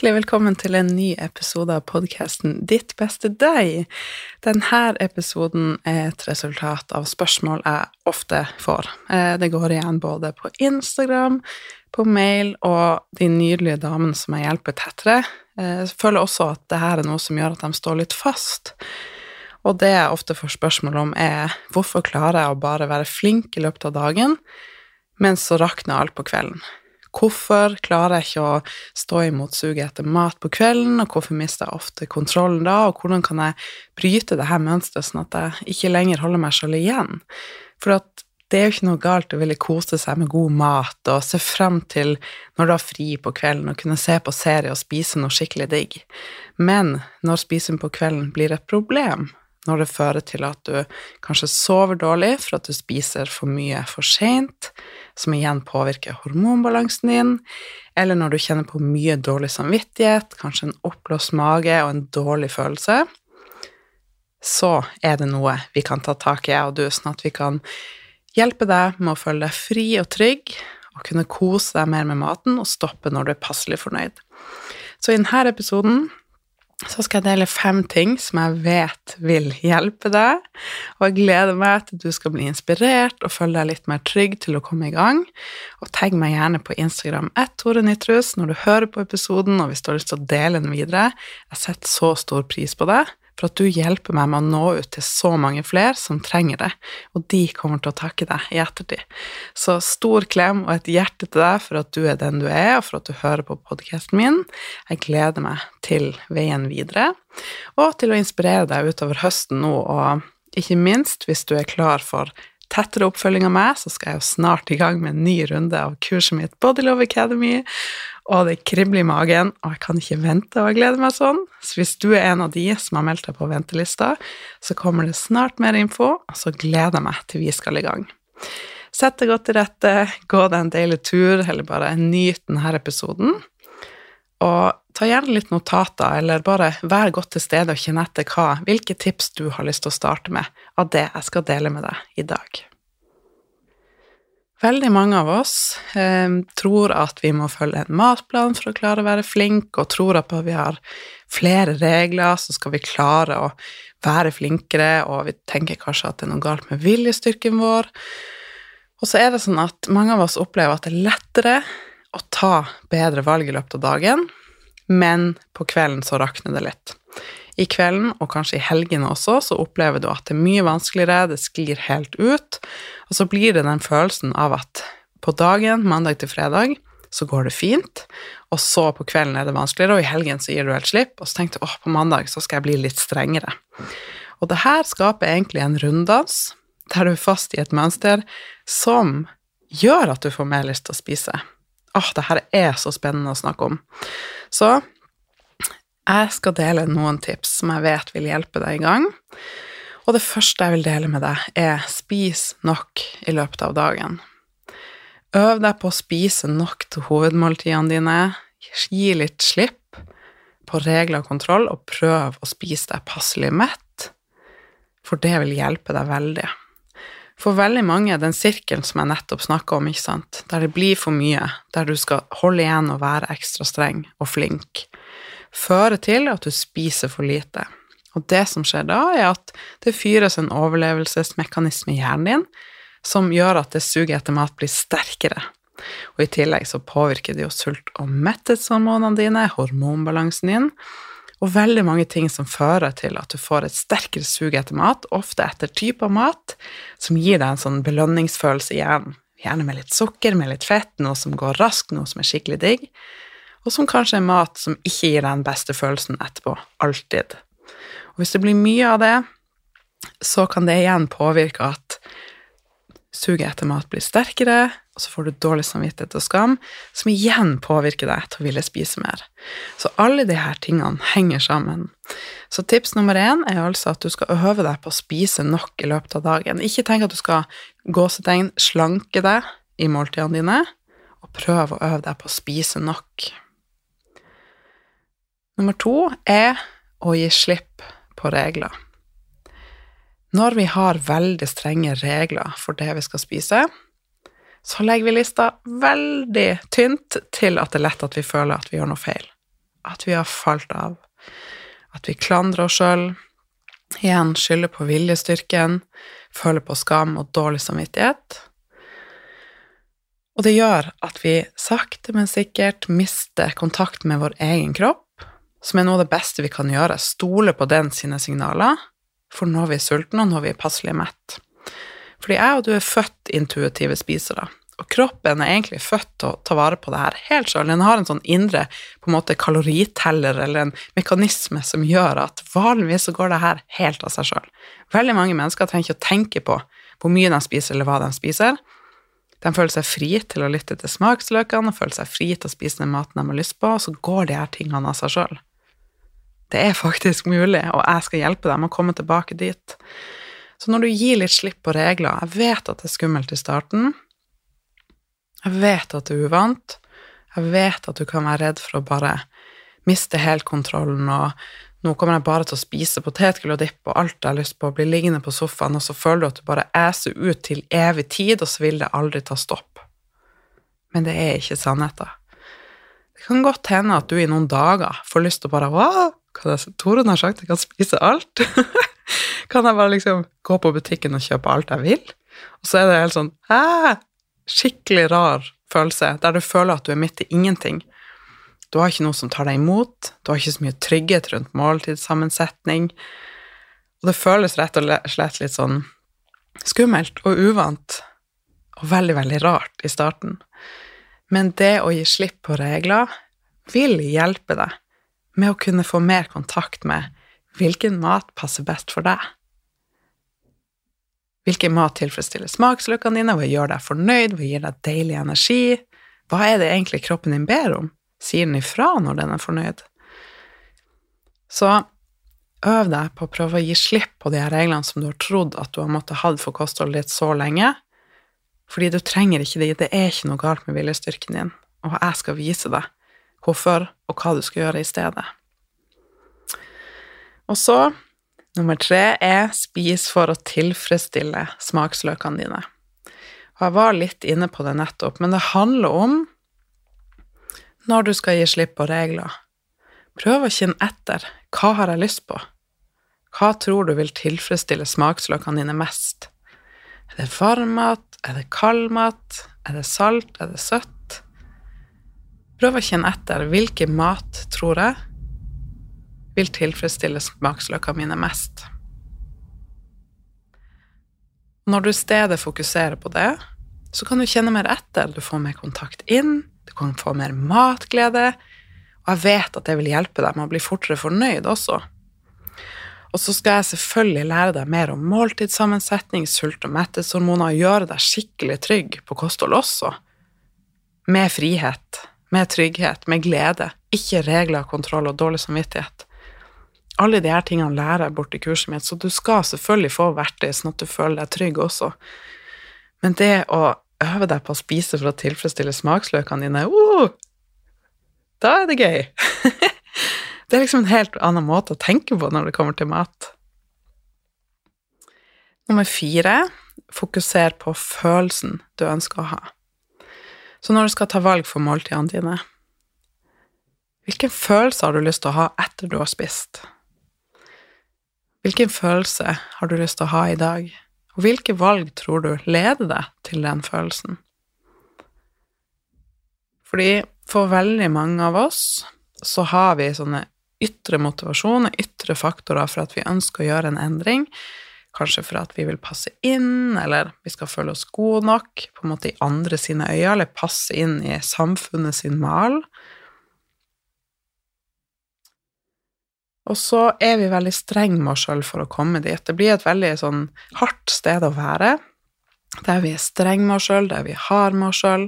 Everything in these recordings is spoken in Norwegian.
Hjertelig velkommen til en ny episode av podkasten Ditt beste deg. Denne episoden er et resultat av spørsmål jeg ofte får. Eh, det går igjen både på Instagram, på mail og de nydelige damene som jeg hjelper tettere. Eh, jeg føler også at dette er noe som gjør at de står litt fast. Og det jeg ofte får spørsmål om, er hvorfor klarer jeg å bare være flink i løpet av dagen, men så rakner alt på kvelden? Hvorfor klarer jeg ikke å stå imot suget etter mat på kvelden, og hvorfor mister jeg ofte kontrollen da, og hvordan kan jeg bryte det her mønsteret sånn at jeg ikke lenger holder meg selv igjen? For at det er jo ikke noe galt å ville kose seg med god mat og se frem til når du har fri på kvelden og kunne se på serie og spise noe skikkelig digg, men når spising på kvelden blir et problem, når det fører til at du kanskje sover dårlig for at du spiser for mye for seint, som igjen påvirker hormonbalansen din, eller når du kjenner på mye dårlig samvittighet, kanskje en oppblåst mage og en dårlig følelse, så er det noe vi kan ta tak i, jeg og du, sånn at vi kan hjelpe deg med å føle deg fri og trygg, og kunne kose deg mer med maten og stoppe når du er passelig fornøyd. Så i denne episoden så skal jeg dele fem ting som jeg vet vil hjelpe deg, og jeg gleder meg til at du skal bli inspirert og føle deg litt mer trygg til å komme i gang. Og tagg meg gjerne på Instagram ett Tore Nytrus når du hører på episoden, og hvis du har lyst til å dele den videre. Jeg setter så stor pris på det for at du hjelper meg med å nå ut til så mange flere som trenger det, og de kommer til å takke deg i ettertid. Så stor klem og et hjerte til deg for at du er den du er, og for at du hører på podkasten min. Jeg gleder meg til veien videre, og til å inspirere deg utover høsten nå, og ikke minst hvis du er klar for tettere oppfølging av meg, så skal jeg jo snart i gang med en ny runde av kurset mitt Bodylove Academy, og det kribler i magen, og jeg kan ikke vente, og glede meg sånn. Så hvis du er en av de som har meldt deg på ventelista, så kommer det snart mer info, og så gleder jeg meg til vi skal i gang. Sett deg godt til rette, gå deg en deilig tur, eller bare nyt denne episoden. Og ta gjerne litt notater, eller bare vær godt til stede og kjenn etter hva, hvilke tips du har lyst til å starte med av det jeg skal dele med deg i dag. Veldig mange av oss eh, tror at vi må følge en matplan for å klare å være flink, og tror at vi har flere regler, så skal vi klare å være flinkere, og vi tenker kanskje at det er noe galt med viljestyrken vår. Og så er det sånn at mange av oss opplever at det er lettere å ta bedre valg i løpet av dagen, men på kvelden så rakner det litt. I kvelden, og kanskje i helgene også, så opplever du at det er mye vanskeligere, det sklir helt ut, og så blir det den følelsen av at på dagen, mandag til fredag, så går det fint, og så på kvelden er det vanskeligere, og i helgen så gir du helt slipp, og så tenkte du åh, på mandag så skal jeg bli litt strengere. Og det her skaper egentlig en runddans der du er fast i et mønster som gjør at du får mer lyst til å spise. Åh, det her er så spennende å snakke om. Så jeg skal dele noen tips som jeg vet vil hjelpe deg i gang. Og det første jeg vil dele med deg, er spis nok i løpet av dagen. Øv deg på å spise nok til hovedmåltidene dine. Gi litt slipp på regler og kontroll, og prøv å spise deg passelig mett, for det vil hjelpe deg veldig. For veldig mange, er den sirkelen som jeg nettopp snakka om, ikke sant, der det blir for mye, der du skal holde igjen og være ekstra streng og flink, fører til at du spiser for lite. Og det som skjer da, er at det fyres en overlevelsesmekanisme i hjernen din som gjør at det suget etter mat blir sterkere. Og i tillegg så påvirker det jo sult- og metthetshormonene dine, hormonbalansen din, og veldig mange ting som fører til at du får et sterkere sug etter mat, ofte etter type av mat, som gir deg en sånn belønningsfølelse i hjernen. Gjerne med litt sukker, med litt fett, noe som går raskt, noe som er skikkelig digg, og som kanskje er mat som ikke gir deg den beste følelsen etterpå, alltid. Og hvis det blir mye av det, så kan det igjen påvirke at suget etter mat blir sterkere, og så får du dårlig samvittighet og skam, som igjen påvirker deg til å ville spise mer. Så alle disse tingene henger sammen. Så tips nummer én er altså at du skal øve deg på å spise nok i løpet av dagen. Ikke tenk at du skal gåsetegn slanke deg i måltidene dine, og prøv å øve deg på å spise nok. Nummer to er å gi slipp på regler. Når vi har veldig strenge regler for det vi skal spise, så legger vi lista veldig tynt til at det er lett at vi føler at vi gjør noe feil. At vi har falt av. At vi klandrer oss sjøl. Igjen skylder på viljestyrken, føler på skam og dårlig samvittighet. Og det gjør at vi sakte, men sikkert mister kontakt med vår egen kropp, som er noe av det beste vi kan gjøre. Stole på den sine signaler for når vi er sultne, og når vi er passelig mett. Fordi jeg og du er født intuitive spisere, og kroppen er egentlig født til å ta vare på det her helt sjøl. Den har en sånn indre på en måte kaloriteller eller en mekanisme som gjør at vanligvis så går det her helt av seg sjøl. Veldig mange mennesker trenger ikke å tenke på hvor mye de spiser, eller hva de spiser. De føler seg fri til å lytte til smaksløkene og føler seg fri til å spise den maten de har lyst på, og så går de her tingene av seg sjøl. Det er faktisk mulig, og jeg skal hjelpe deg med å komme tilbake dit. Så når du gir litt slipp på regler Jeg vet at det er skummelt i starten. Jeg vet at det er uvant. Jeg vet at du kan være redd for å bare miste helt kontrollen, og nå kommer jeg bare til å spise potetgull og dipp og alt jeg har lyst på, og bli liggende på sofaen, og så føler du at du bare æser ut til evig tid, og så vil det aldri ta stopp. Men det er ikke sannheten. Det kan godt hende at du i noen dager får lyst til å bare hva det, Torunn har sagt jeg kan spise alt. kan jeg bare liksom gå på butikken og kjøpe alt jeg vil? Og så er det helt sånn Hæ? Skikkelig rar følelse, der du føler at du er midt i ingenting. Du har ikke noe som tar deg imot, du har ikke så mye trygghet rundt måltidssammensetning. Og det føles rett og slett litt sånn skummelt og uvant, og veldig, veldig rart i starten. Men det å gi slipp på regler vil hjelpe deg med å kunne få mer kontakt med hvilken mat passer best for deg. Hvilken mat tilfredsstiller smaksløkene dine, hva gjør deg fornøyd, hva gir deg deilig energi? Hva er det egentlig kroppen din ber om? Sier den ifra når den er fornøyd? Så øv deg på å prøve å gi slipp på de her reglene som du har trodd at du har måttet ha for kostholdet ditt så lenge, fordi du trenger ikke det, det er ikke noe galt med viljestyrken din, og jeg skal vise deg hvorfor, og hva du skal gjøre i stedet. Og så, nummer tre er spis for å tilfredsstille smaksløkene dine. Og jeg var litt inne på det nettopp, men det handler om når du skal gi slipp på regler. Prøv å kjenne etter. Hva har jeg lyst på? Hva tror du vil tilfredsstille smaksløkene dine mest? Er det varm mat? Er det kald mat? Er det salt? Er det søtt? Prøv å kjenne etter hvilken mat tror jeg vil tilfredsstille smaksløkene mine mest. Når du i stedet fokuserer på det, så kan du kjenne mer etter. Du får mer kontakt inn, du kan få mer matglede, og jeg vet at det vil hjelpe deg med å bli fortere fornøyd også. Og så skal jeg selvfølgelig lære deg mer om måltidssammensetning, sult- og metthetshormoner, og gjøre deg skikkelig trygg på kosthold også. Med frihet, med trygghet, med glede. Ikke regler, kontroll og dårlig samvittighet. Alle de her tingene lærer jeg bort i kurset mitt, så du skal selvfølgelig få verktøy sånn at du føler deg trygg også. Men det å øve deg på å spise for å tilfredsstille smaksløkene dine, oh, da er det gøy. det er liksom en helt annen måte å tenke på når det kommer til mat. Nummer fire fokuser på følelsen du ønsker å ha. Så når du skal ta valg for måltidene dine, hvilken følelse har du lyst til å ha etter du har spist? Hvilken følelse har du lyst til å ha i dag, og hvilke valg tror du leder deg til den følelsen? Fordi for veldig mange av oss så har vi sånne ytre motivasjoner, ytre faktorer for at vi ønsker å gjøre en endring. Kanskje for at vi vil passe inn, eller vi skal føle oss gode nok på en måte i andre sine øyne, eller passe inn i samfunnet sin mal. Og så er vi veldig streng med oss sjøl for å komme dit. Det blir et veldig sånn hardt sted å være, der vi er streng med oss sjøl, der vi har med oss sjøl,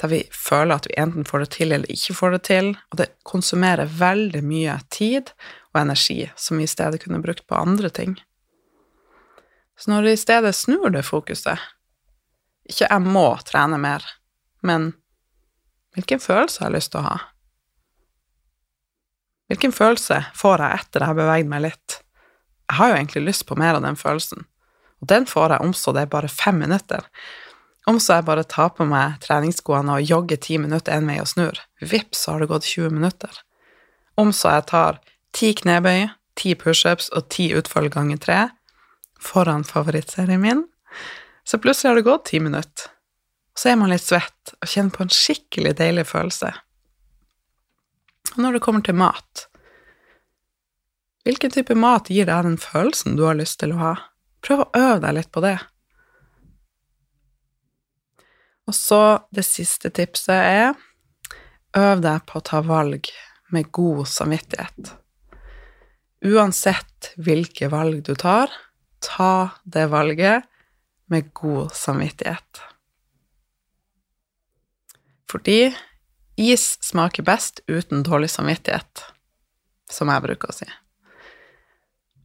der vi føler at vi enten får det til eller ikke får det til, og det konsumerer veldig mye tid og energi som vi i stedet kunne brukt på andre ting. Så når du i stedet snur det fokuset, ikke 'jeg må trene mer', men hvilken følelse har jeg lyst til å ha? Hvilken følelse får jeg etter jeg har beveget meg litt? Jeg har jo egentlig lyst på mer av den følelsen, og den får jeg om så det er bare fem minutter. Om så jeg bare tar på meg treningsskoene og jogger ti minutter én vei og snur. Vips, så har det gått 20 minutter. Om så jeg tar ti knebøy, ti pushups og ti utfall ganger tre foran favorittserien min, så plutselig har det gått ti minutter. Så er man litt svett og kjenner på en skikkelig deilig følelse. Og når det kommer til mat Hvilken type mat gir deg den følelsen du har lyst til å ha? Prøv å øve deg litt på det. Og så det siste tipset er øv deg på å ta valg med god samvittighet. Uansett hvilke valg du tar, ta det valget med god samvittighet. Fordi Is smaker best uten dårlig samvittighet, som jeg bruker å si.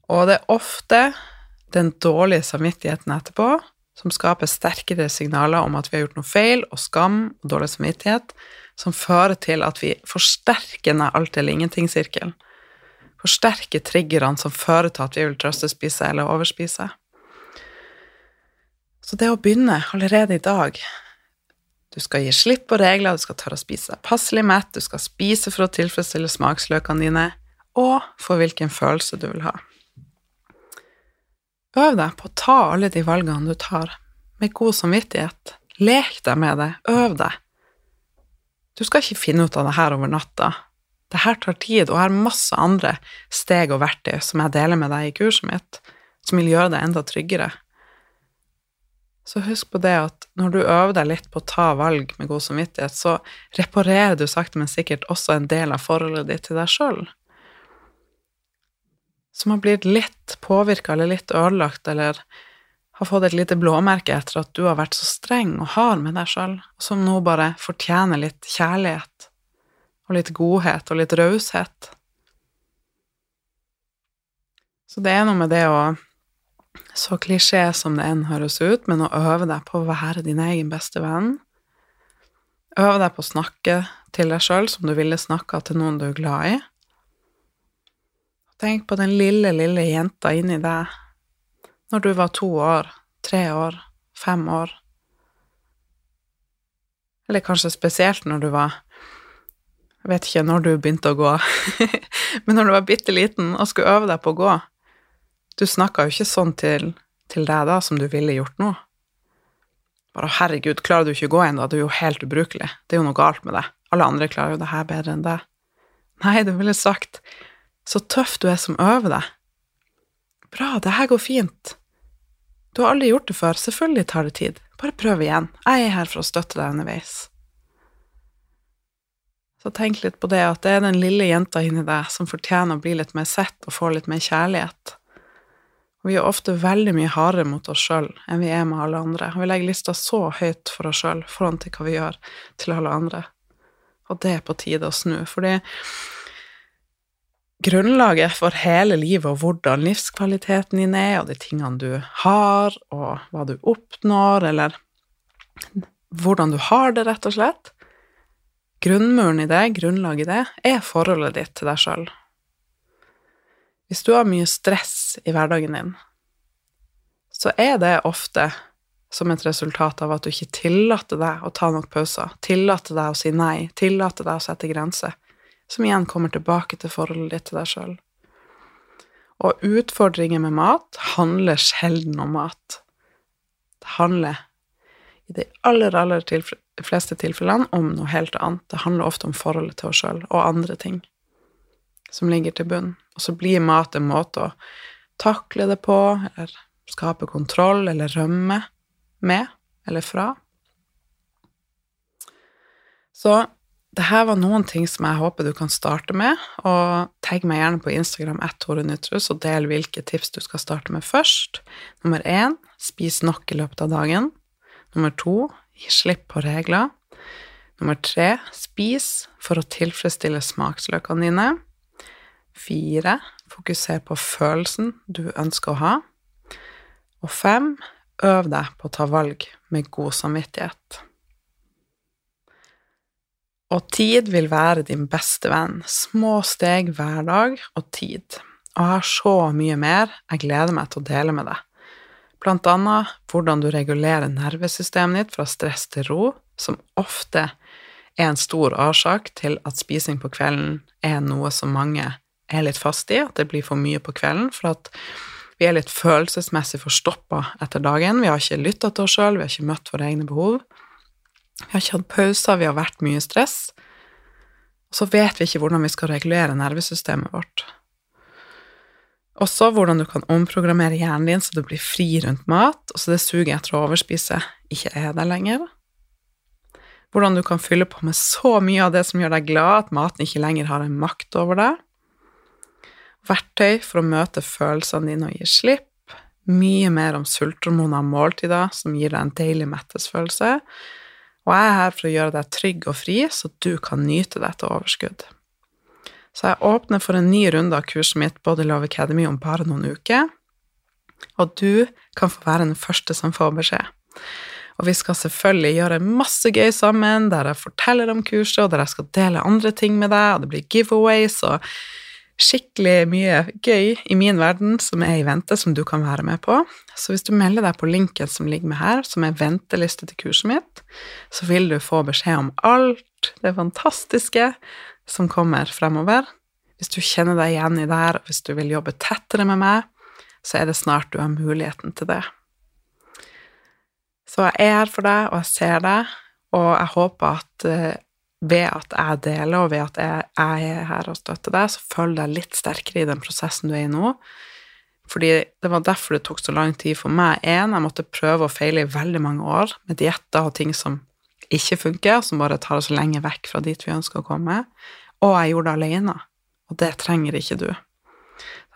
Og det er ofte den dårlige samvittigheten etterpå som skaper sterkere signaler om at vi har gjort noe feil, og skam og dårlig samvittighet, som fører til at vi forsterker den alt eller ingenting-sirkelen. Forsterker triggerne som fører til at vi vil trøstespise eller overspise. Så det å begynne allerede i dag du skal gi slipp på regler, du skal tørre å spise deg passelig mett, du skal spise for å tilfredsstille smaksløkene dine, og for hvilken følelse du vil ha. Øv deg på å ta alle de valgene du tar, med god samvittighet. Lek deg med det, øv deg. Du skal ikke finne ut av det her over natta. Det her tar tid, og jeg har masse andre steg og verktøy som jeg deler med deg i kurset mitt, som vil gjøre deg enda tryggere. Så husk på det at når du øver deg litt på å ta valg med god samvittighet, så reparerer du sakte, men sikkert også en del av forholdet ditt til deg sjøl. Som har blitt litt påvirka eller litt ødelagt, eller har fått et lite blåmerke etter at du har vært så streng og hard med deg sjøl, og som nå bare fortjener litt kjærlighet og litt godhet og litt raushet. Så det er noe med det å så klisjé som det enn høres ut, men å øve deg på å være din egen beste venn. Øve deg på å snakke til deg sjøl som du ville snakka til noen du er glad i. Tenk på den lille, lille jenta inni deg når du var to år, tre år, fem år. Eller kanskje spesielt når du var Jeg vet ikke når du begynte å gå, men når du var bitte liten og skulle øve deg på å gå du snakka jo ikke sånn til, til, deg da som du ville gjort nå. bare 'herregud, klarer du ikke å gå ennå? Du er jo helt ubrukelig. Det er jo noe galt med deg. Alle andre klarer jo det her bedre enn deg.' Nei, du ville sagt 'så tøff du er som øver deg'. Bra, det her går fint. Du har aldri gjort det før, selvfølgelig tar det tid. Bare prøv igjen. Jeg er her for å støtte deg underveis. Så tenk litt på det, at det er den lille jenta inni deg som fortjener å bli litt mer sett og få litt mer kjærlighet. Vi er ofte veldig mye hardere mot oss sjøl enn vi er med alle andre. Vi legger lista så høyt for oss sjøl foran til hva vi gjør til alle andre. Og det er på tide å snu, fordi grunnlaget for hele livet og hvordan livskvaliteten din er, og de tingene du har, og hva du oppnår, eller hvordan du har det, rett og slett Grunnmuren i det, grunnlaget i det, er forholdet ditt til deg sjøl. Hvis du har mye stress i hverdagen din, så er det ofte som et resultat av at du ikke tillater deg å ta nok pauser, tillater deg å si nei, tillater deg å sette grenser som igjen kommer tilbake til forholdet ditt til deg sjøl. Og utfordringer med mat handler sjelden om mat. Det handler i de aller, aller tilf fleste tilfellene om noe helt annet. Det handler ofte om forholdet til oss sjøl og andre ting som ligger til bunn. Og så blir mat en måte å takle det på, eller skape kontroll eller rømme med eller fra. Så det her var noen ting som jeg håper du kan starte med, og tagg meg gjerne på Instagram @torenytrus og del hvilke tips du skal starte med først. Nummer én spis nok i løpet av dagen. Nummer to gi slipp på regler. Nummer tre spis for å tilfredsstille smaksløkene dine. Fire fokuser på følelsen du ønsker å ha. Og fem øv deg på å ta valg med god samvittighet. Og tid vil være din beste venn. Små steg hver dag og tid. Og jeg har så mye mer jeg gleder meg til å dele med deg. Blant annet hvordan du regulerer nervesystemet ditt fra stress til ro, som ofte er en stor årsak til at spising på kvelden er noe som mange er litt fast i, at det blir for mye på kvelden, for at vi er litt følelsesmessig forstoppa etter dagen. Vi har ikke lytta til oss sjøl, vi har ikke møtt våre egne behov. Vi har ikke hatt pauser, vi har vært mye stress. Og så vet vi ikke hvordan vi skal regulere nervesystemet vårt. Også hvordan du kan omprogrammere hjernen din så du blir fri rundt mat, og så det suget etter å overspise ikke er der lenger. Hvordan du kan fylle på med så mye av det som gjør deg glad, at maten ikke lenger har en makt over deg. Verktøy for å møte følelsene dine og gi slipp. Mye mer om sulthormoner og måltider som gir deg en deilig mettesfølelse og jeg er her for å gjøre deg trygg og fri, så du kan nyte dette overskudd. Så jeg åpner for en ny runde av kurset mitt Body Love Academy om bare noen uker, og du kan få være den første som får beskjed. Og vi skal selvfølgelig gjøre masse gøy sammen, der jeg forteller om kurset, og der jeg skal dele andre ting med deg, og det blir giveaways og skikkelig mye gøy i min verden som er i vente, som du kan være med på. Så hvis du melder deg på linken som ligger med her, som er venteliste til kurset mitt, så vil du få beskjed om alt det fantastiske som kommer fremover. Hvis du kjenner deg igjen i det her, hvis du vil jobbe tettere med meg, så er det snart du har muligheten til det. Så jeg er her for deg, og jeg ser deg, og jeg håper at eh, ved at jeg deler, og ved at jeg, er her og støtter deg, så følger jeg litt sterkere i den prosessen du er i nå. Fordi det var derfor det tok så lang tid for meg. En, jeg måtte prøve og feile i veldig mange år med dietter og ting som ikke funker, som bare tar oss lenge vekk fra dit vi ønsker å komme. Og jeg gjorde det alene. Og det trenger ikke du.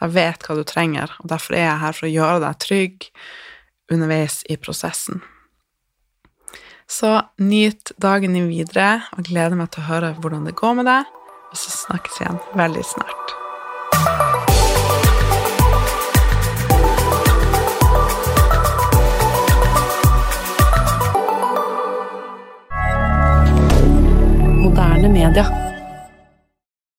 Jeg vet hva du trenger, og derfor er jeg her for å gjøre deg trygg underveis i prosessen. Så nyt dagen din videre, og gleder meg til å høre hvordan det går med deg. Og så snakkes vi igjen veldig snart. Moderne media.